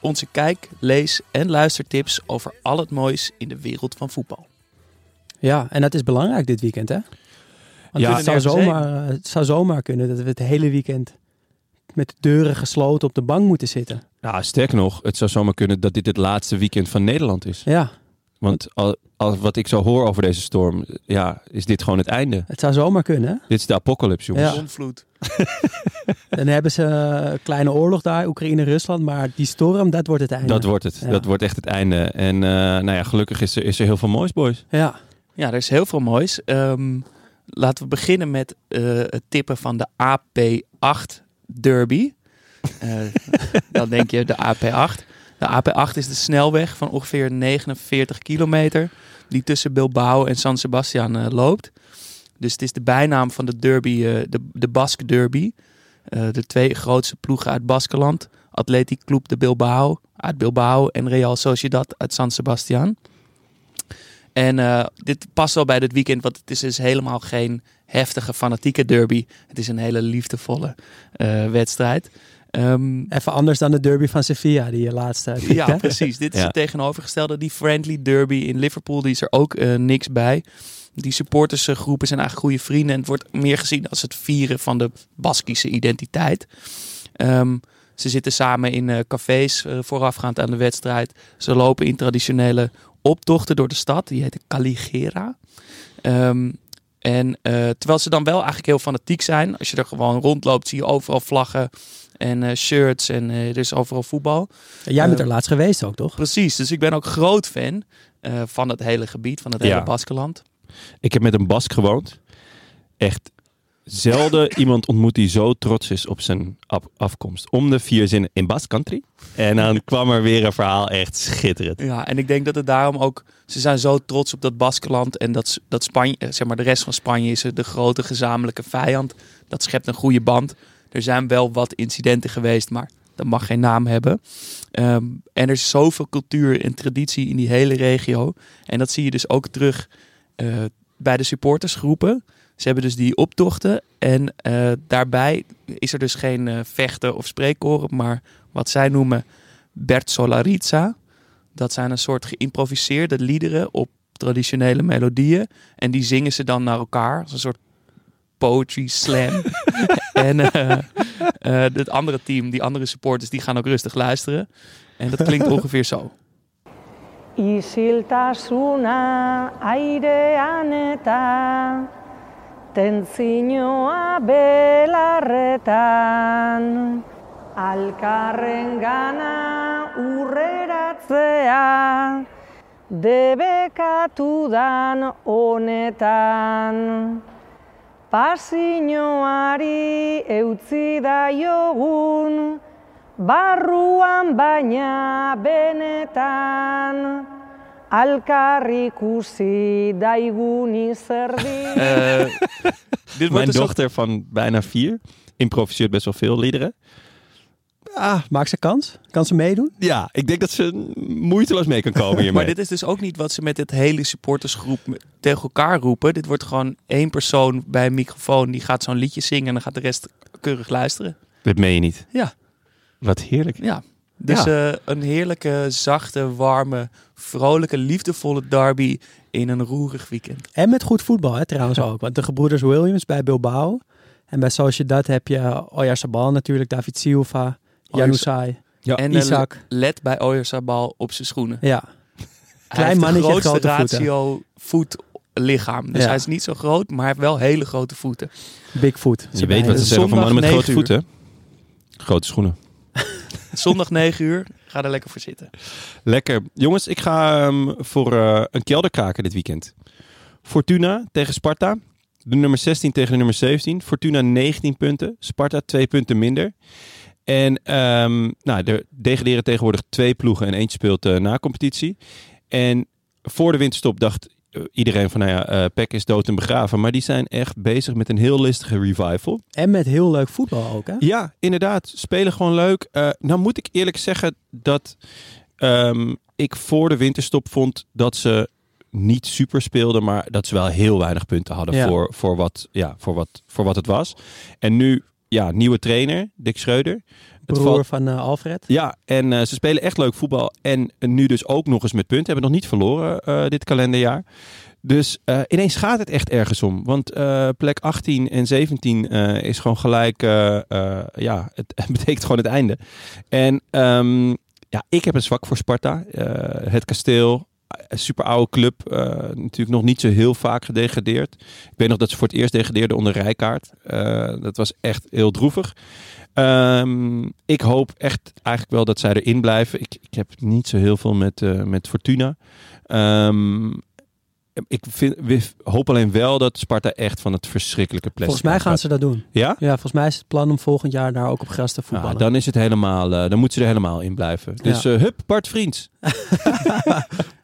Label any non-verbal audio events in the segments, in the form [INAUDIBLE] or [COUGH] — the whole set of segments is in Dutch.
Onze kijk, lees en luistertips over al het moois in de wereld van voetbal. Ja, en dat is belangrijk dit weekend, hè? Want Ja, het, zou zomaar, het zou zomaar kunnen dat we het hele weekend met de deuren gesloten op de bank moeten zitten. Nou, sterker nog, het zou zomaar kunnen dat dit het laatste weekend van Nederland is. Ja, Want al, al, wat ik zo hoor over deze storm, ja, is dit gewoon het einde. het zou zomaar kunnen. hè? Dit is de apocalypse, jongens. Ja. Zonvloed. [LAUGHS] Dan hebben ze een kleine oorlog daar, Oekraïne-Rusland, maar die storm, dat wordt het einde. Dat wordt het. Ja. Dat wordt echt het einde. En eh, nou ja, gelukkig is er, is er heel veel moois, boys. Ja, Ja, er is heel veel moois. Ehm, laten we beginnen met eh, het tippen van de AP8 Derby. Eh, [LAUGHS] dan denk je de AP8. De AP8 is de snelweg van ongeveer 49 kilometer die tussen Bilbao en San Sebastian eh, loopt. Dus het is de bijnaam van de derby, eh, de, de Basque Derby. Eh, de twee grootste ploegen uit Baskeland. Athletic Club de Bilbao uit Bilbao en Real Sociedad uit San Sebastian. En dit past wel bij dit weekend, want het is dus helemaal geen heftige, fanatieke derby. Het is een hele liefdevolle wedstrijd. Ehm, even anders dan de derby van Sevilla die je laatst uh, ja, precies. Dit is Ja. het tegenovergestelde. Die friendly derby in Liverpool, die is er ook eh, niks bij. Die supportersgroepen zijn eigenlijk goede vrienden. En het wordt meer gezien als het vieren van de Baskische identiteit. Ehm, ze zitten samen in eh, cafés eh, voorafgaand aan de wedstrijd. Ze lopen in traditionele optochten door de stad. Die heet Caligera. Ehm, en eh, terwijl ze dan wel eigenlijk heel fanatiek zijn. Als je er gewoon rondloopt, zie je overal vlaggen en eh, shirts. En eh, er is overal voetbal. Jij bent er laatst geweest ook, toch? Precies, dus ik ben ook groot fan eh, van het hele gebied, van het Ja. hele Baskeland. Ik heb met een Bask gewoond. Echt zelden iemand ontmoet die zo trots is op zijn af- afkomst. Om de vier zinnen in Basque Country. En dan kwam er weer een verhaal echt schitterend. Ja, en ik denk dat het daarom ook, ze zijn zo trots op dat Baskeland en dat, dat Spanje, eh, zeg maar de rest van Spanje is de grote gezamenlijke vijand. Dat schept een goede band. Er zijn wel wat incidenten geweest, maar dat mag geen naam hebben. Ehm, en er is zoveel cultuur en traditie in die hele regio. En dat zie je dus ook terug eh, bij de supportersgroepen. Ze hebben dus die optochten. En eh, daarbij is er dus geen eh, vechten of spreekkoren, maar wat zij noemen Bertsolaritza. Dat zijn een soort geïmproviseerde liederen op traditionele melodieën. En die zingen ze dan naar elkaar. Als een soort poetry slam. [LAUGHS] en eh, het andere team, die andere supporters, die gaan ook rustig luisteren. En dat klinkt [LAUGHS] ongeveer zo. Isiltasuna airean eta tentzinoa belarretan Alkarren gana urreratzea debekatu dan honetan. Pasinoari eutzi da jogun barruan baina benetan alkar ikusi daigun izerdi. [LAUGHS] Eh, dit Mijn dus dochter van bijna vier improviseert best wel veel liederen. Ah, maakt ze kans? Kan ze meedoen? Ja, ik denk dat ze moeiteloos mee kan komen [LAUGHS] hiermee. Maar dit is dus ook niet wat ze met het hele supportersgroep tegen elkaar roepen. Dit wordt gewoon één persoon bij een microfoon die gaat zo'n liedje zingen en dan gaat de rest keurig luisteren. Dit meen je niet. Ja. Wat heerlijk. Ja. Dus Ja. eh, een heerlijke, zachte, warme, vrolijke, liefdevolle derby in een roerig weekend. En met goed voetbal, hè, trouwens ook. Want de gebroeders Williams bij Bilbao. En bij Sociedad heb je Oyarzabal natuurlijk, David Silva, Januzaj, Ja. en eh, Isaac. let bij Oyarzabal op zijn schoenen. Ja, Hij heeft mannetje, de grootste grote voeten. ratio voet-lichaam. Dus Ja. hij is niet zo groot, maar hij heeft wel hele grote voeten. Bigfoot. Je weet wat ze zeggen van mannen met 9 grote uur. voeten. Grote schoenen. [LAUGHS] Zondag 9 uur, ga er lekker voor zitten. Lekker. Jongens, ik ga ehm, voor eh, een kelder kraken dit weekend. Fortuna tegen Sparta. De nummer 16 tegen de nummer 17. Fortuna 19 punten. Sparta 2 punten minder. En ehm, nou, er degraderen tegenwoordig twee ploegen en eentje speelt na competitie. En voor de winterstop dacht iedereen van, nou ja, eh PEC is dood en begraven. Maar die zijn echt bezig met een heel listige revival. En met heel leuk voetbal ook, hè? Ja, inderdaad. Spelen gewoon leuk. Eh, nou moet ik eerlijk zeggen dat ehm, ik voor de winterstop vond dat ze niet super speelden, maar dat ze wel heel weinig punten hadden Ja. voor, voor, wat, ja, voor, wat, voor wat het was. En nu, ja, nieuwe trainer, Dick Schreuder. Het Broer van eh, Alfred. ja, en eh, ze spelen echt leuk voetbal. En nu dus ook nog eens met punten. Hebben nog niet verloren eh, dit kalenderjaar. Dus ineens gaat het echt ergens om. Want plek 18 en 17 eh, is gewoon gelijk... ja, het, [LAUGHS] het betekent gewoon het einde. En ehm, ja, ik heb een zwak voor Sparta. Het kasteel, super oude club. natuurlijk nog niet zo heel vaak gedegradeerd. Ik weet nog dat ze voor het eerst degradeerden onder Rijkaard. Dat was echt heel droevig. Ehm, ik hoop echt eigenlijk wel dat zij erin blijven. Ik, ik heb niet zo heel veel met, eh, met Fortuna. Ehm, ik vind, we- hoop alleen wel dat Sparta echt van het verschrikkelijke plastic Volgens mij gaan ze dat doen. Ja? Ja, volgens mij is het plan om volgend jaar daar ook op gras te Ja, voetballen. dan is het helemaal, eh, dan moet ze er helemaal in blijven. Dus Ja. eh, hup, Bart Vriends. [LAUGHS]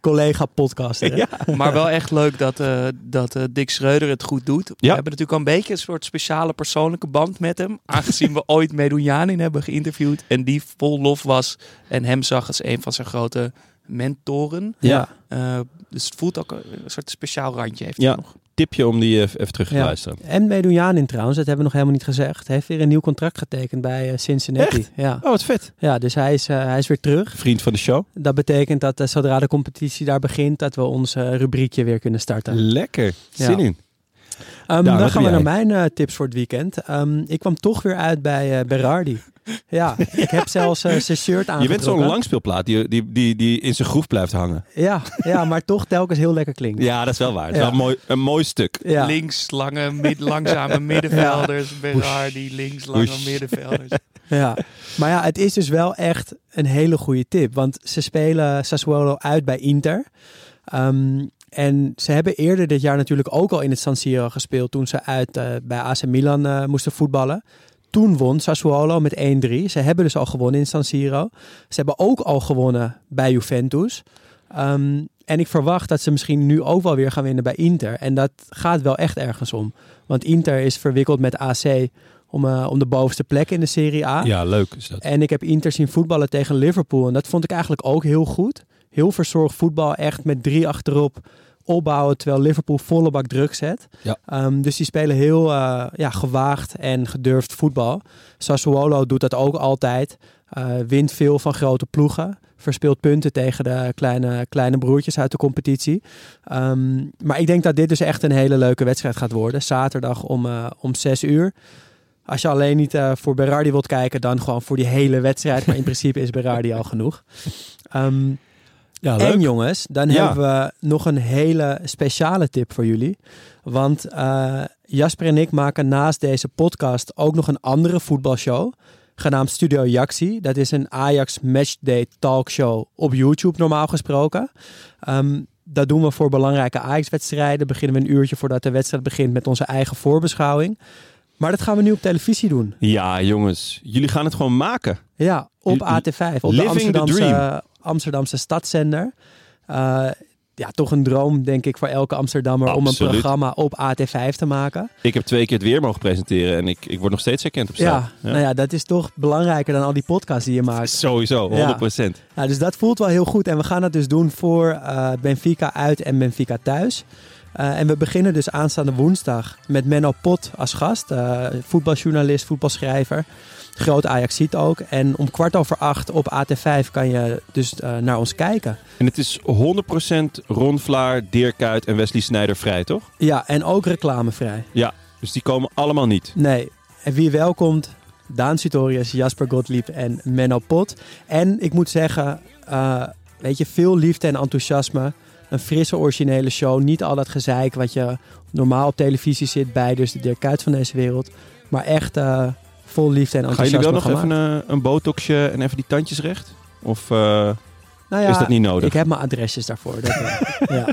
Collega podcaster. hè? Maar wel echt leuk dat, eh, dat Dick Schreuder het goed doet. We hebben natuurlijk al een beetje een soort speciale persoonlijke band met hem. Aangezien we ooit Medunjanin hebben geïnterviewd. En die vol lof was. En hem zag als een van zijn grote mentoren. Ja. Eh, dus het voelt ook een soort speciaal randje heeft Ja. hij nog. Tipje om die even, even terug te Ja. luisteren. En Medunjanin trouwens, dat hebben we nog helemaal niet gezegd. Hij heeft weer een nieuw contract getekend bij eh, Cincinnati. Echt? Ja. Oh, wat vet. ja, dus hij is, eh, hij is weer terug. Vriend van de show. Dat betekent dat eh, zodra de competitie daar begint, dat we ons eh, rubriekje weer kunnen starten. Lekker. Zin Ja. in. Ehm, Nou, dan gaan we naar mijn eh, tips voor het weekend. Ehm, ik kwam toch weer uit bij eh, Berardi. Ja, ik heb zelfs eh, zijn shirt Je aangetrokken. bent zo'n langspeelplaat die, die, die, die in zijn groef blijft hangen. Ja, ja, maar toch telkens heel lekker klinkt. Ja, dat is wel waar. Het is Ja. wel een mooi, een mooi stuk. Ja. Links lange, mid, langzame [LAUGHS] middenvelders. Berardi, links lange middenvelders. [LAUGHS] Ja, maar ja, het is dus wel echt een hele goede tip. Want ze spelen Sassuolo uit bij Inter. Ehm, en ze hebben eerder dit jaar natuurlijk ook al in het San Siro gespeeld... toen ze uit eh, bij AC Milan eh, moesten voetballen. Toen won Sassuolo met 1-3. Ze hebben dus al gewonnen in San Siro. Ze hebben ook al gewonnen bij Juventus. Ehm, en ik verwacht dat ze misschien nu ook wel weer gaan winnen bij Inter. En dat gaat wel echt ergens om. Want Inter is verwikkeld met AC om, eh, om de bovenste plek in de Serie A. Ja, leuk is dat. En ik heb Inter zien voetballen tegen Liverpool. En dat vond ik eigenlijk ook heel goed. Heel verzorgd voetbal. Echt met drie achterop opbouwen. Terwijl Liverpool volle bak druk zet. Ja. Ehm, dus die spelen heel eh, ja, gewaagd en gedurfd voetbal. Sassuolo doet dat ook altijd. Eh, wint veel van grote ploegen. Verspeelt punten tegen de kleine, kleine broertjes uit de competitie. Ehm, maar ik denk dat dit dus echt een hele leuke wedstrijd gaat worden. Zaterdag om, eh, om 6 uur. Als je alleen niet voor Berardi wilt kijken, dan gewoon voor die hele wedstrijd. Maar in [LAUGHS] principe is Berardi al genoeg. Ehm, Ja, en jongens, dan Ja. hebben we nog een hele speciale tip voor jullie. Want eh, Jasper en ik maken naast deze podcast ook nog een andere voetbalshow. Genaamd Studio Jaxi. Dat is een Ajax Matchday talkshow op YouTube normaal gesproken. Ehm, dat doen we voor belangrijke Ajax-wedstrijden. Beginnen we een uurtje voordat de wedstrijd begint met onze eigen voorbeschouwing. Maar dat gaan we nu op televisie doen. Ja, jongens. Jullie gaan het gewoon maken. Ja, op L- AT5, op de living the Amsterdamse, dream. Amsterdamse stadszender. Eh, ja, toch een droom, denk ik, voor elke Amsterdammer om een programma op AT5 te maken. Ik heb twee keer het weer mogen presenteren en ik, ik word nog steeds herkend op straat. Ja, nou ja, dat is toch belangrijker dan al die podcasts die je maakt. Sowieso, 100%. Ja, dus dat voelt wel heel goed. En we gaan het dus doen voor eh, Benfica uit en Benfica thuis. Eh, en we beginnen dus aanstaande woensdag met Menno Pot als gast. eh, voetbaljournalist, voetbalschrijver. Groot Ajaxiet ook. En om kwart over acht op AT5 kan je dus eh, naar ons kijken. En het is 100% Ron Vlaar, Dirk Kuyt en Wesley Sneijder vrij, toch? Ja, en ook reclamevrij. Ja, dus die komen allemaal niet. Nee. En wie welkomt? Daan Sutorius, Jasper Gottlieb en Menno Pot. En ik moet zeggen, eh, weet je, veel liefde en enthousiasme. Een frisse, originele show. Niet al dat gezeik wat je normaal op televisie zit bij dus de Dirk Kuyt van deze wereld. Maar echt eh, vol liefde en Gaan enthousiasme jullie wel nog gemaakt. even een, een botoxje en even die tandjes recht? Of eh, Nou ja, is dat niet nodig? Ik heb mijn adresjes daarvoor. Dat, [LAUGHS] ja.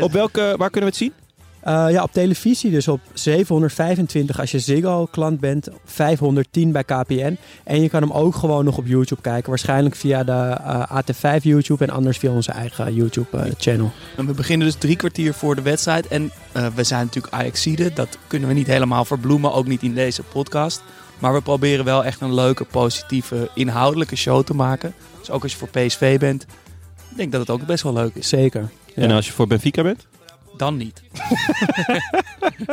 Op welke, waar kunnen we het zien? Eh, ja, op televisie dus op 725 als je Ziggo-klant bent, 510 bij KPN. En je kan hem ook gewoon nog op YouTube kijken. Waarschijnlijk via de eh, AT5 YouTube en anders via onze eigen YouTube-channel. En we beginnen dus drie kwartier voor de wedstrijd. En eh, we zijn natuurlijk Ajaxide. Dat kunnen we niet helemaal verbloemen, ook niet in deze podcast. Maar we proberen wel echt een leuke, positieve, inhoudelijke show te maken. Dus ook als je voor PSV bent, ik denk dat het ook best wel leuk is. Zeker. Ja. En als je voor Benfica bent? Dan niet. [LAUGHS]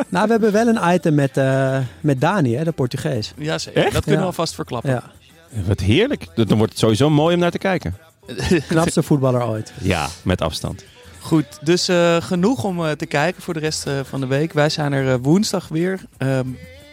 Nou, we hebben wel een item met, eh, met Dani, hè, de Portugees. Jazeker, Echt? dat kunnen Ja. we alvast verklappen. Ja, Wat heerlijk. Dan wordt het sowieso mooi om naar te kijken. [LAUGHS] knapste voetballer ooit. Ja, met afstand. Goed, dus eh, genoeg om eh, te kijken voor de rest eh, van de week. Wij zijn er woensdag weer.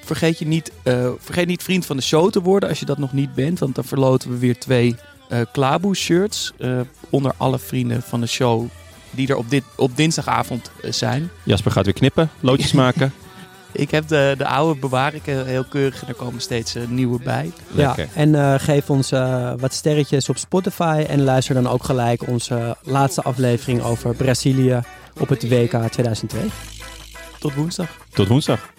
Vergeet, je niet, eh, vergeet niet vriend van de show te worden als je dat nog niet bent. Want dan verloten we weer twee eh Klaboe shirts. eh, onder alle vrienden van de show die er op, dit, op dinsdagavond zijn. Jasper gaat weer knippen, loodjes maken. [LAUGHS] Ik heb de, de oude bewaar ik heel keurig en er komen steeds nieuwe bij. Lekker. Ja, en eh, geef ons eh, wat sterretjes op Spotify. En luister dan ook gelijk onze laatste aflevering over Brazilië op het WK 2002. Tot woensdag. Tot woensdag.